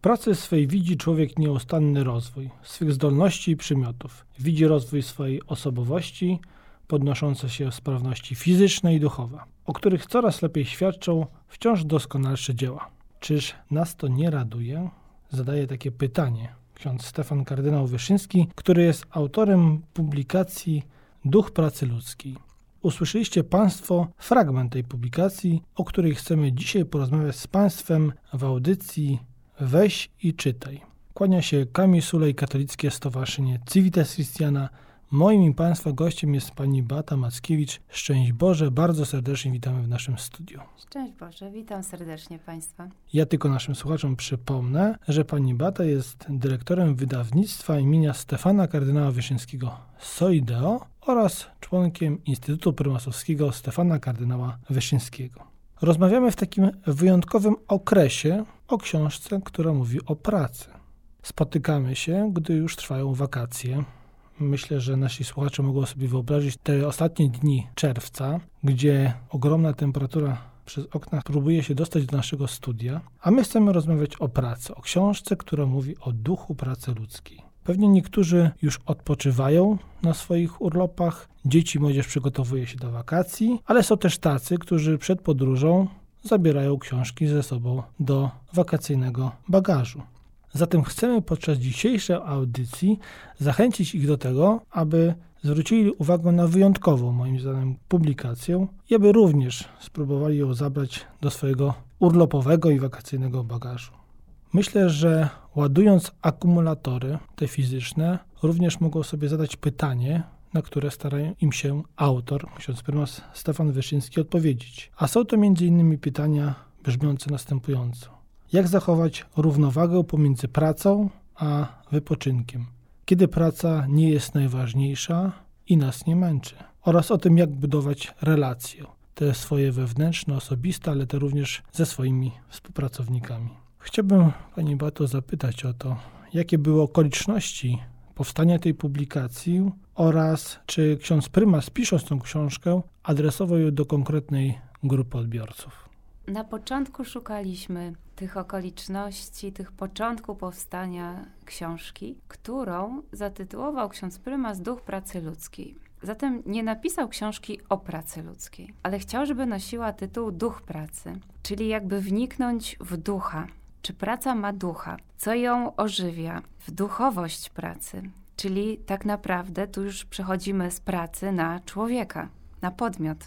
pracy swej widzi człowiek nieustanny rozwój swych zdolności i przymiotów. Widzi rozwój swojej osobowości, podnoszące się sprawności fizyczne i duchowe, o których coraz lepiej świadczą wciąż doskonalsze dzieła. Czyż nas to nie raduje? Zadaje takie pytanie ksiądz Stefan kardynał Wyszyński, który jest autorem publikacji Duch pracy ludzkiej. Usłyszeliście Państwo fragment tej publikacji, o której chcemy dzisiaj porozmawiać z Państwem w audycji Weź i czytaj. Kłania się Kamil Sulej, Katolickie Stowarzyszenie Civitas Christiana. Moim i Państwa gościem jest Pani Bata Mackiewicz. Szczęść Boże, bardzo serdecznie witamy w naszym studiu. Szczęść Boże, witam serdecznie Państwa. Ja tylko naszym słuchaczom przypomnę, że Pani Bata jest dyrektorem wydawnictwa imienia Stefana Kardynała Wyszyńskiego Soideo oraz członkiem Instytutu Prymasowskiego Stefana Kardynała Wyszyńskiego. Rozmawiamy w takim wyjątkowym okresie o książce, która mówi o pracy. Spotykamy się, gdy już trwają wakacje. Myślę, że nasi słuchacze mogą sobie wyobrazić te ostatnie dni czerwca, gdzie ogromna temperatura przez okna próbuje się dostać do naszego studia, a my chcemy rozmawiać o pracy, o książce, która mówi o duchu pracy ludzkiej. Pewnie niektórzy już odpoczywają na swoich urlopach, dzieci, młodzież przygotowuje się do wakacji, ale są też tacy, którzy przed podróżą zabierają książki ze sobą do wakacyjnego bagażu. Zatem chcemy podczas dzisiejszej audycji zachęcić ich do tego, aby zwrócili uwagę na wyjątkową, moim zdaniem, publikację i aby również spróbowali ją zabrać do swojego urlopowego i wakacyjnego bagażu. Myślę, że ładując akumulatory, te fizyczne, również mogą sobie zadać pytanie, na które stara im się autor, ksiądz prymas Stefan Wyszyński, odpowiedzieć. A są to m.in. pytania brzmiące następująco. Jak zachować równowagę pomiędzy pracą a wypoczynkiem? Kiedy praca nie jest najważniejsza i nas nie męczy? Oraz o tym, jak budować relacje, te swoje wewnętrzne, osobiste, ale te również ze swoimi współpracownikami. Chciałbym Pani Bato zapytać o to, jakie były okoliczności powstania tej publikacji oraz czy ksiądz prymas pisząc tą książkę adresował ją do konkretnej grupy odbiorców. Na początku szukaliśmy tych okoliczności, tych początku powstania książki, którą zatytułował ksiądz prymas Duch pracy ludzkiej. Zatem nie napisał książki o pracy ludzkiej, ale chciał, żeby nosiła tytuł Duch pracy, czyli jakby wniknąć w ducha, czy praca ma ducha, co ją ożywia, w duchowość pracy. Czyli tak naprawdę tu już przechodzimy z pracy na człowieka, na podmiot.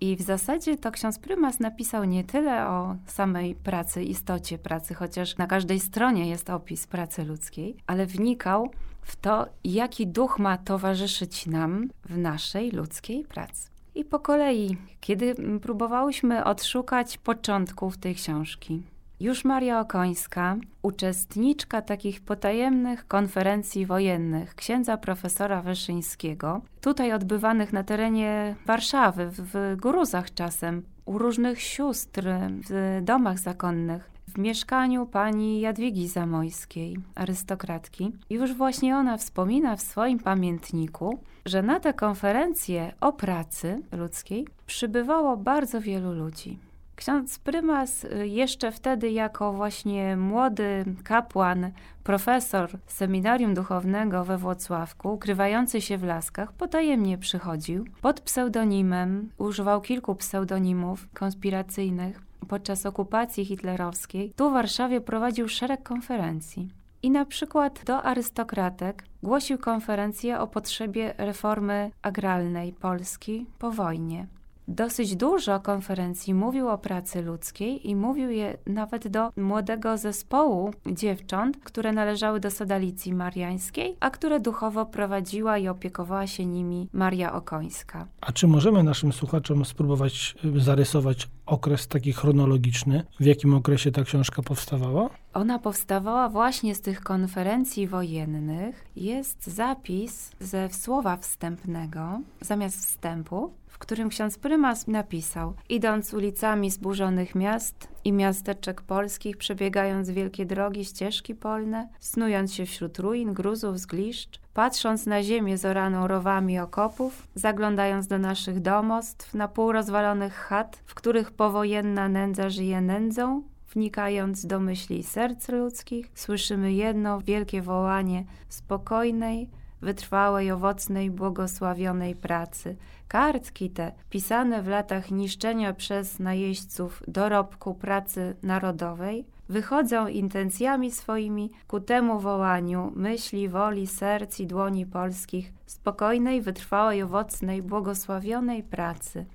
I w zasadzie to ksiądz prymas napisał nie tyle o samej pracy, istocie pracy, chociaż na każdej stronie jest opis pracy ludzkiej, ale wnikał w to, jaki duch ma towarzyszyć nam w naszej ludzkiej pracy. I po kolei, kiedy próbowałyśmy odszukać początków tej książki, już Maria Okońska, uczestniczka takich potajemnych konferencji wojennych księdza profesora Wyszyńskiego, tutaj odbywanych na terenie Warszawy, w Gruzach czasem, u różnych sióstr, w domach zakonnych, w mieszkaniu pani Jadwigi Zamojskiej, arystokratki. Już właśnie ona wspomina w swoim pamiętniku, że na te konferencje o pracy ludzkiej przybywało bardzo wielu ludzi. Ksiądz prymas y, jeszcze wtedy jako właśnie młody kapłan, profesor seminarium duchownego we Włocławku, ukrywający się w laskach, potajemnie przychodził pod pseudonimem, używał kilku pseudonimów konspiracyjnych. Podczas okupacji hitlerowskiej tu w Warszawie prowadził szereg konferencji. I na przykład do arystokratek głosił konferencję o potrzebie reformy agralnej Polski po wojnie dosyć dużo konferencji mówił o pracy ludzkiej i mówił je nawet do młodego zespołu dziewcząt, które należały do Sodalicji Mariańskiej, a które duchowo prowadziła i opiekowała się nimi Maria Okońska. A czy możemy naszym słuchaczom spróbować y, zarysować okres taki chronologiczny, w jakim okresie ta książka powstawała? Ona powstawała właśnie z tych konferencji wojennych. Jest zapis ze słowa wstępnego zamiast wstępu, którym ksiądz prymas napisał: Idąc ulicami zburzonych miast i miasteczek polskich, przebiegając wielkie drogi, ścieżki polne, snując się wśród ruin, gruzów, zgliszcz, patrząc na ziemię zoraną rowami okopów, zaglądając do naszych domostw, na pół rozwalonych chat, w których powojenna nędza żyje nędzą, wnikając do myśli serc ludzkich, słyszymy jedno wielkie wołanie spokojnej, wytrwałej, owocnej, błogosławionej pracy. Kartki te, pisane w latach niszczenia przez najeźdźców dorobku pracy narodowej, wychodzą intencjami swoimi ku temu wołaniu myśli, woli, serc i dłoni polskich, spokojnej, wytrwałej, owocnej, błogosławionej pracy.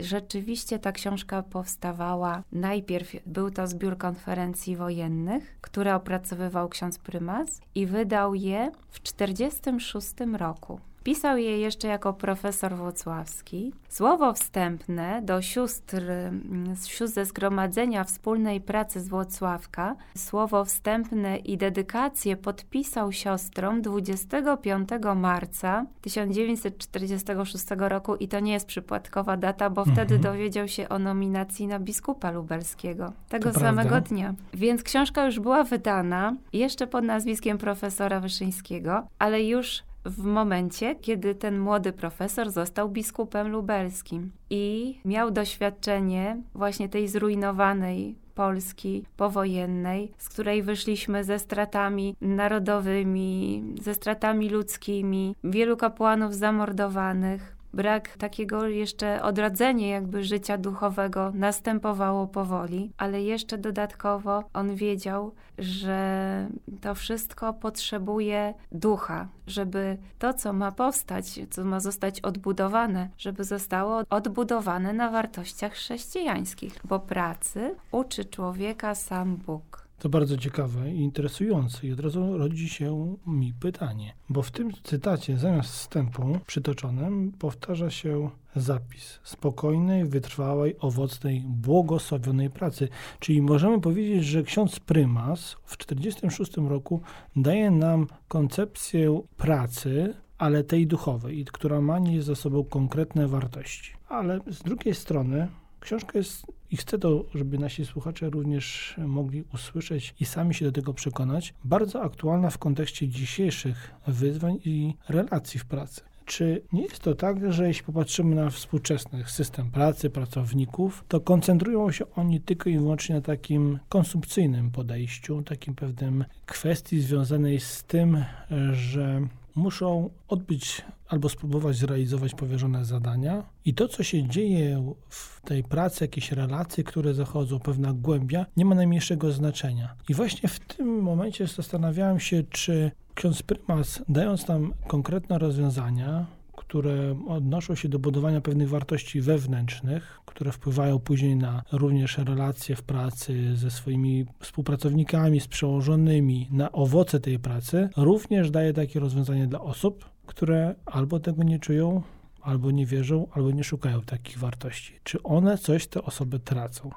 Rzeczywiście ta książka powstawała. Najpierw był to zbiór konferencji wojennych, które opracowywał ksiądz prymas i wydał je w 1946 roku. Pisał je jeszcze jako profesor włocławski. Słowo wstępne do sióstr, mm, sióstr ze Zgromadzenia Wspólnej Pracy z Włocławka, słowo wstępne i dedykację podpisał siostrom 25 marca 1946 roku i to nie jest przypadkowa data, bo wtedy mhm. dowiedział się o nominacji na biskupa lubelskiego. Tego to samego prawda. dnia. Więc książka już była wydana jeszcze pod nazwiskiem profesora Wyszyńskiego, ale już w momencie, kiedy ten młody profesor został biskupem lubelskim i miał doświadczenie właśnie tej zrujnowanej Polski powojennej, z której wyszliśmy ze stratami narodowymi, ze stratami ludzkimi, wielu kapłanów zamordowanych, brak takiego jeszcze odradzenia jakby życia duchowego następowało powoli, ale jeszcze dodatkowo on wiedział, że to wszystko potrzebuje ducha, żeby to, co ma powstać, co ma zostać odbudowane, żeby zostało odbudowane na wartościach chrześcijańskich, bo pracy uczy człowieka sam Bóg. To bardzo ciekawe i interesujące i od razu rodzi się mi pytanie, bo w tym cytacie zamiast wstępu przytoczonym powtarza się zapis spokojnej, wytrwałej, owocnej, błogosławionej pracy. Czyli możemy powiedzieć, że ksiądz prymas w 1946 roku daje nam koncepcję pracy, ale tej duchowej, która ma nieść za sobą konkretne wartości. Ale z drugiej strony książka jest i chcę to, żeby nasi słuchacze również mogli usłyszeć i sami się do tego przekonać, bardzo aktualna w kontekście dzisiejszych wyzwań i relacji w pracy. Czy nie jest to tak, że jeśli popatrzymy na współczesny system pracy, pracowników, to koncentrują się oni tylko i wyłącznie na takim konsumpcyjnym podejściu, takim pewnym kwestii związanej z tym, że muszą odbyć albo spróbować zrealizować powierzone zadania. I to, co się dzieje w tej pracy, jakieś relacje, które zachodzą, pewna głębia, nie ma najmniejszego znaczenia. I właśnie w tym momencie zastanawiałem się, czy ksiądz prymas, dając nam konkretne rozwiązania, które odnoszą się do budowania pewnych wartości wewnętrznych, które wpływają później na również relacje w pracy ze swoimi współpracownikami, z przełożonymi, na owoce tej pracy, również daje takie rozwiązanie dla osób, które albo tego nie czują, albo nie wierzą, albo nie szukają takich wartości. Czy one coś te osoby tracą?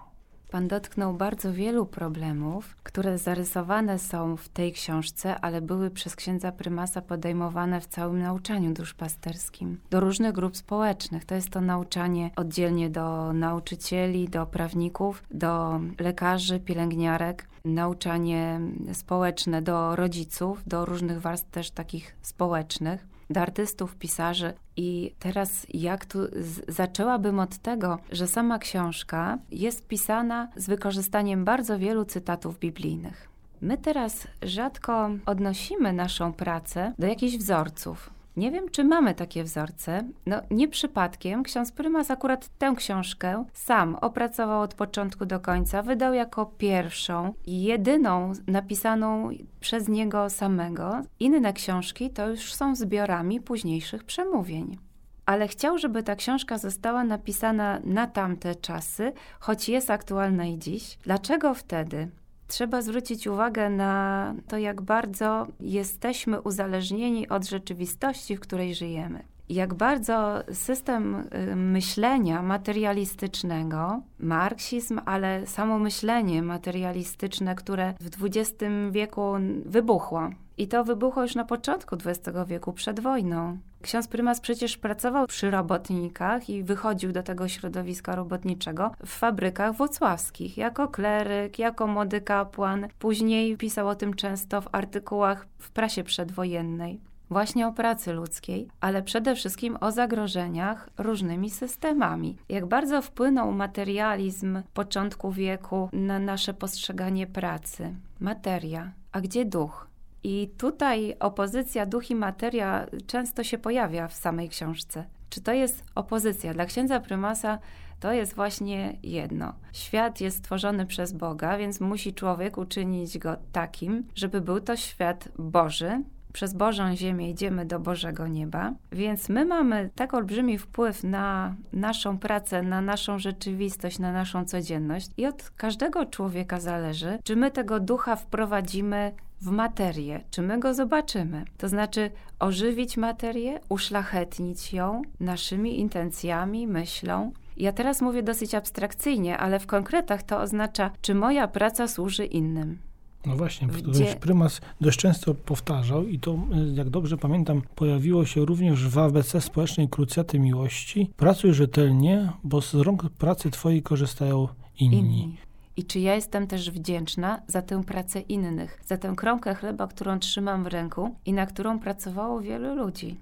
Pan dotknął bardzo wielu problemów, które zarysowane są w tej książce, ale były przez księdza prymasa podejmowane w całym nauczaniu duszpasterskim. Do różnych grup społecznych. To jest to nauczanie oddzielnie do nauczycieli, do prawników, do lekarzy, pielęgniarek, nauczanie społeczne do rodziców, do różnych warstw też takich społecznych do artystów, pisarzy. I teraz jak tu zaczęłabym od tego, że sama książka jest pisana z wykorzystaniem bardzo wielu cytatów biblijnych. My teraz rzadko odnosimy naszą pracę do jakichś wzorców. Nie wiem, czy mamy takie wzorce. No, nie przypadkiem ksiądz prymas akurat tę książkę sam opracował od początku do końca, wydał jako pierwszą i jedyną napisaną przez niego samego. Inne książki to już są zbiorami późniejszych przemówień ale chciał, żeby ta książka została napisana na tamte czasy, choć jest aktualna i dziś. Dlaczego wtedy? Trzeba zwrócić uwagę na to, jak bardzo jesteśmy uzależnieni od rzeczywistości, w której żyjemy. Jak bardzo system y, myślenia materialistycznego, marksizm, ale samo myślenie materialistyczne, które w XX wieku wybuchło, i to wybuchło już na początku XX wieku, przed wojną. Ksiądz prymas przecież pracował przy robotnikach i wychodził do tego środowiska robotniczego w fabrykach włocławskich, jako kleryk, jako młody kapłan. Później pisał o tym często w artykułach w prasie przedwojennej. właśnie o pracy ludzkiej, ale przede wszystkim o zagrożeniach różnymi systemami. Jak bardzo wpłynął materializm początku wieku na nasze postrzeganie pracy. Materia, a gdzie duch? I tutaj opozycja duch i materia często się pojawia w samej książce. Czy to jest opozycja? Dla księdza prymasa to jest właśnie jedno. Świat jest stworzony przez Boga, więc musi człowiek uczynić go takim, żeby był to świat Boży, przez Bożą Ziemię idziemy do Bożego Nieba, więc my mamy tak olbrzymi wpływ na naszą pracę, na naszą rzeczywistość, na naszą codzienność i od każdego człowieka zależy, czy my tego ducha wprowadzimy w materię, czy my go zobaczymy. To znaczy ożywić materię, uszlachetnić ją naszymi intencjami, myślą. Ja teraz mówię dosyć abstrakcyjnie, ale w konkretach to oznacza, czy moja praca służy innym. No właśnie, Gdzie... prymas dość często powtarzał i to, jak dobrze pamiętam, pojawiło się również w ABC Społecznej Krucjaty Miłości. Pracuj rzetelnie, bo z rąk pracy twojej korzystają inni. inni. I czy ja jestem też wdzięczna za tę pracę innych, za tę kromkę chleba, którą trzymam w ręku i na którą pracowało wielu ludzi.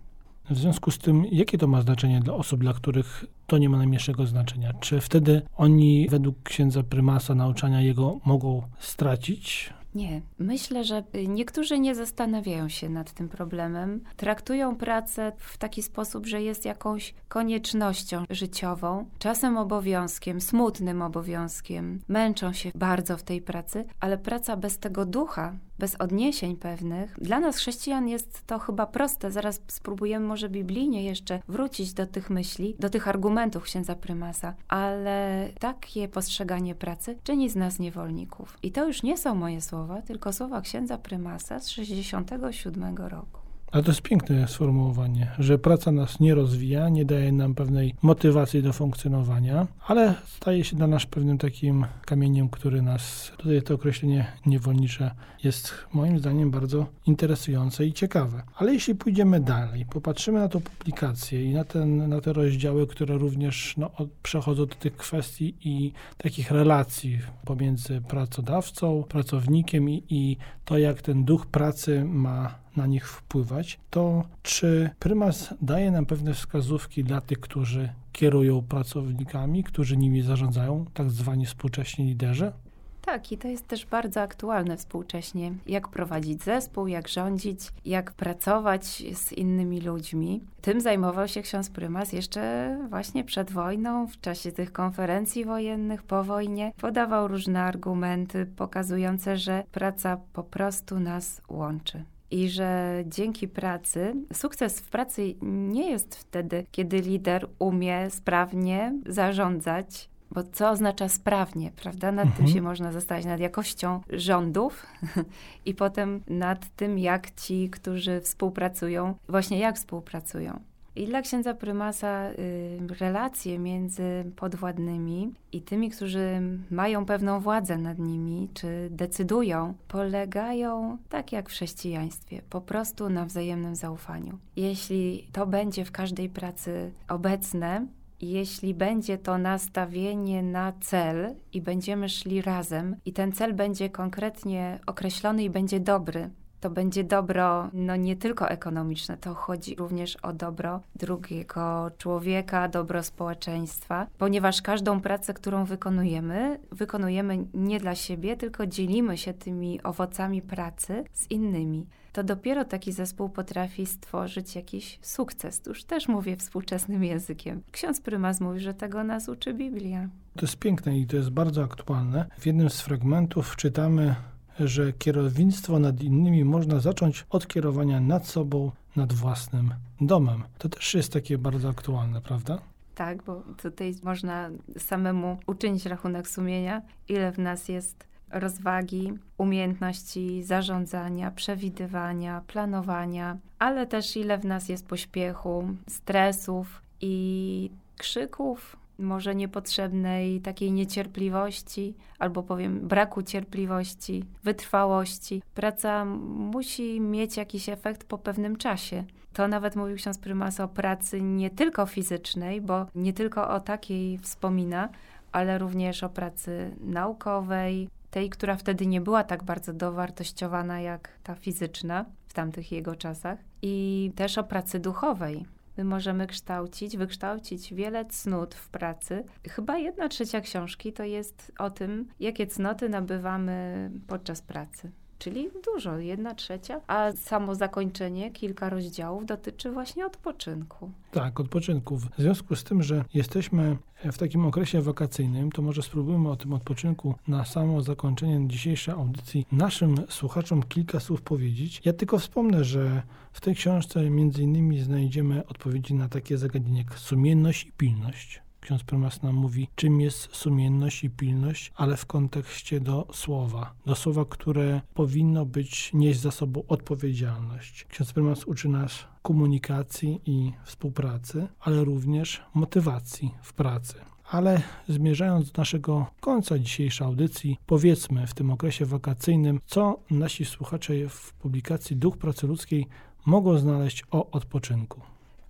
W związku z tym, jakie to ma znaczenie dla osób, dla których to nie ma najmniejszego znaczenia? Czy wtedy oni, według księdza prymasa, nauczania jego, mogą stracić nie. Myślę, że niektórzy nie zastanawiają się nad tym problemem. Traktują pracę w taki sposób, że jest jakąś koniecznością życiową, czasem obowiązkiem, smutnym obowiązkiem. Męczą się bardzo w tej pracy, ale praca bez tego ducha, bez odniesień pewnych. Dla nas chrześcijan jest to chyba proste. Zaraz spróbujemy może biblijnie jeszcze wrócić do tych myśli, do tych argumentów księdza prymasa, ale takie postrzeganie pracy czyni z nas niewolników. I to już nie są moje słowa, tylko słowa księdza prymasa z 67 roku. Ale to jest piękne sformułowanie, że praca nas nie rozwija, nie daje nam pewnej motywacji do funkcjonowania, ale staje się dla nas pewnym takim kamieniem, który nas, tutaj to określenie niewolnicze jest moim zdaniem bardzo interesujące i ciekawe. Ale jeśli pójdziemy dalej, popatrzymy na tą publikację i na, ten, na te rozdziały, które również no, przechodzą do tych kwestii i takich relacji pomiędzy pracodawcą, pracownikiem i, i to, jak ten duch pracy ma na nich wpływać, to czy prymas daje nam pewne wskazówki dla tych, którzy kierują pracownikami, którzy nimi zarządzają, tak zwani współcześni liderzy? Tak, i to jest też bardzo aktualne współcześnie. Jak prowadzić zespół, jak rządzić, jak pracować z innymi ludźmi. Tym zajmował się ksiądz prymas jeszcze właśnie przed wojną, w czasie tych konferencji wojennych, po wojnie. Podawał różne argumenty pokazujące, że praca po prostu nas łączy i że dzięki pracy, sukces w pracy nie jest wtedy, kiedy lider umie sprawnie zarządzać bo co oznacza sprawnie, prawda? Nad mhm. tym się można zastanawiać, nad jakością rządów i potem nad tym, jak ci, którzy współpracują, właśnie jak współpracują. I dla księdza prymasa y, relacje między podwładnymi i tymi, którzy mają pewną władzę nad nimi, czy decydują, polegają tak jak w chrześcijaństwie, po prostu na wzajemnym zaufaniu. Jeśli to będzie w każdej pracy obecne, jeśli będzie to nastawienie na cel i będziemy szli razem, i ten cel będzie konkretnie określony i będzie dobry, to będzie dobro no nie tylko ekonomiczne, to chodzi również o dobro drugiego człowieka, dobro społeczeństwa, ponieważ każdą pracę, którą wykonujemy, wykonujemy nie dla siebie, tylko dzielimy się tymi owocami pracy z innymi. To dopiero taki zespół potrafi stworzyć jakiś sukces. Już też mówię współczesnym językiem. Ksiądz prymas mówi, że tego nas uczy Biblia. To jest piękne i to jest bardzo aktualne. W jednym z fragmentów czytamy że kierownictwo nad innymi można zacząć od kierowania nad sobą, nad własnym domem. To też jest takie bardzo aktualne, prawda? Tak, bo tutaj można samemu uczynić rachunek sumienia, ile w nas jest rozwagi, umiejętności zarządzania, przewidywania, planowania, ale też ile w nas jest pośpiechu, stresów i krzyków, może niepotrzebnej takiej niecierpliwości, albo powiem braku cierpliwości, wytrwałości. Praca musi mieć jakiś efekt po pewnym czasie. To nawet mówił ksiądz prymas o pracy nie tylko fizycznej, bo nie tylko o takiej wspomina, ale również o pracy naukowej, tej, która wtedy nie była tak bardzo dowartościowana jak ta fizyczna w tamtych jego czasach, i też o pracy duchowej. My możemy kształcić, wykształcić wiele cnót w pracy. Chyba jedna trzecia książki to jest o tym, jakie cnoty nabywamy podczas pracy czyli dużo, jedna trzecia, a samo zakończenie, kilka rozdziałów dotyczy właśnie odpoczynku. Tak, odpoczynku. W związku z tym, że jesteśmy w takim okresie wakacyjnym, to może spróbujmy o tym odpoczynku na samo zakończenie dzisiejszej audycji naszym słuchaczom kilka słów powiedzieć. Ja tylko wspomnę, że w tej książce między innymi znajdziemy odpowiedzi na takie zagadnienia jak sumienność i pilność ksiądz prymas nam mówi, czym jest sumienność i pilność, ale w kontekście do słowa, do słowa, które powinno być, nieść za sobą odpowiedzialność. Ksiądz prymas uczy nas komunikacji i współpracy, ale również motywacji w pracy. Ale zmierzając do naszego końca dzisiejszej audycji, powiedzmy w tym okresie wakacyjnym, co nasi słuchacze w publikacji Duch Pracy Ludzkiej mogą znaleźć o odpoczynku.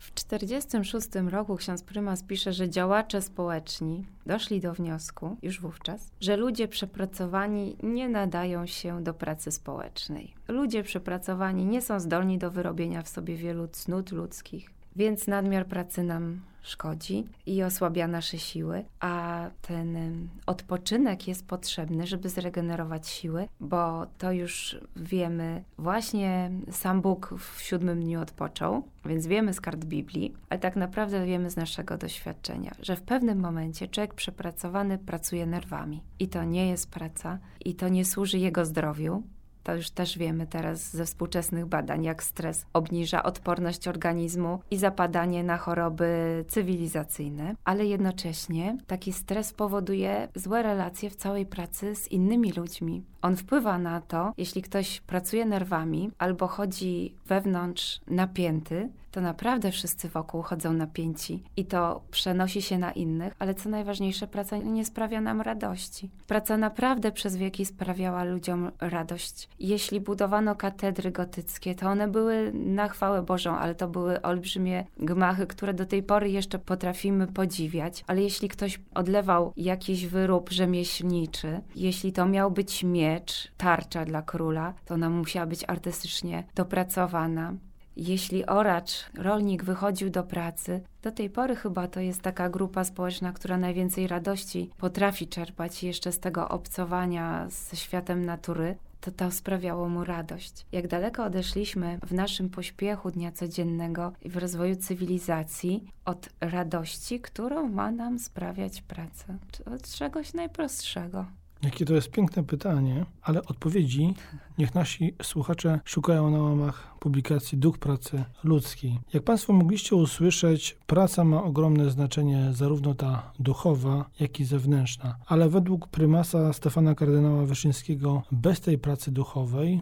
W 1946 roku ksiądz prymas pisze, że działacze społeczni doszli do wniosku, już wówczas, że ludzie przepracowani nie nadają się do pracy społecznej. Ludzie przepracowani nie są zdolni do wyrobienia w sobie wielu cnót ludzkich, więc nadmiar pracy nam szkodzi i osłabia nasze siły, a ten odpoczynek jest potrzebny, żeby zregenerować siły, bo to już wiemy, właśnie sam Bóg w siódmym dniu odpoczął, więc wiemy z kart Biblii, ale tak naprawdę wiemy z naszego doświadczenia, że w pewnym momencie człowiek przepracowany pracuje nerwami. I to nie jest praca i to nie służy jego zdrowiu, to już też wiemy teraz ze współczesnych badań, jak stres obniża odporność organizmu i zapadanie na choroby cywilizacyjne, ale jednocześnie taki stres powoduje złe relacje w całej pracy z innymi ludźmi. On wpływa na to, jeśli ktoś pracuje nerwami albo chodzi wewnątrz napięty, to naprawdę wszyscy wokół chodzą napięci i to przenosi się na innych, ale co najważniejsze, praca nie sprawia nam radości. Praca naprawdę przez wieki sprawiała ludziom radość. Jeśli budowano katedry gotyckie, to one były na chwałę Bożą, ale to były olbrzymie gmachy, które do tej pory jeszcze potrafimy podziwiać. Ale jeśli ktoś odlewał jakiś wyrób rzemieślniczy, jeśli to miał być miecz, tarcza dla króla, to ona musiała być artystycznie dopracowana. Jeśli oracz, rolnik wychodził do pracy, do tej pory chyba to jest taka grupa społeczna, która najwięcej radości potrafi czerpać jeszcze z tego obcowania ze światem natury, to to sprawiało mu radość. Jak daleko odeszliśmy w naszym pośpiechu dnia codziennego i w rozwoju cywilizacji od radości, którą ma nam sprawiać praca, od czegoś najprostszego. Jakie to jest piękne pytanie, ale odpowiedzi niech nasi słuchacze szukają na łamach publikacji Duch Pracy Ludzkiej. Jak Państwo mogliście usłyszeć, praca ma ogromne znaczenie, zarówno ta duchowa, jak i zewnętrzna. Ale według prymasa Stefana Kardynała Wyszyńskiego, bez tej pracy duchowej,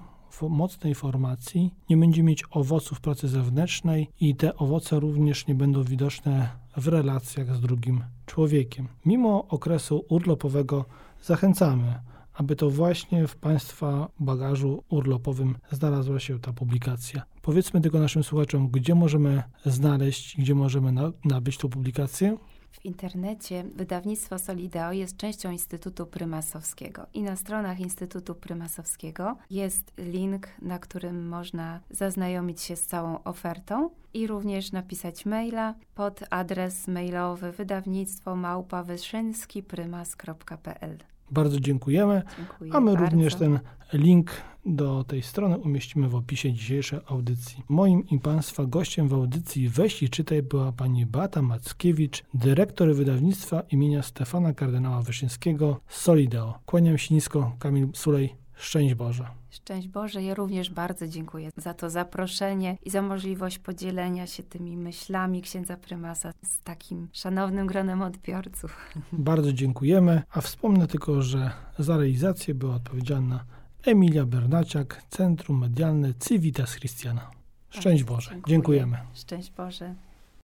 mocnej formacji nie będzie mieć owoców pracy zewnętrznej i te owoce również nie będą widoczne w relacjach z drugim człowiekiem. Mimo okresu urlopowego zachęcamy, aby to właśnie w Państwa bagażu urlopowym znalazła się ta publikacja. Powiedzmy tylko naszym słuchaczom, gdzie możemy znaleźć, gdzie możemy nabyć tą publikację. W internecie wydawnictwo Solideo jest częścią Instytutu Prymasowskiego i na stronach Instytutu Prymasowskiego jest link, na którym można zaznajomić się z całą ofertą i również napisać maila pod adres mailowy wydawnictwo małpawyszyńskiprymas.pl. Bardzo dziękujemy. Dziękuję a my bardzo. również ten link do tej strony umieścimy w opisie dzisiejszej audycji. Moim i Państwa gościem w audycji Weź i Czytaj była pani Bata Mackiewicz, dyrektor wydawnictwa imienia Stefana Kardynała Wyszyńskiego Solideo. Kłaniam się nisko, Kamil Sulej. Szczęść Boże. Szczęść Boże, ja również bardzo dziękuję za to zaproszenie i za możliwość podzielenia się tymi myślami księdza prymasa z takim szanownym gronem odbiorców. Bardzo dziękujemy, a wspomnę tylko, że za realizację była odpowiedzialna Emilia Bernaciak, Centrum Medialne Civitas Christiana. Szczęść Boże. Dziękuję. Dziękujemy. Szczęść Boże.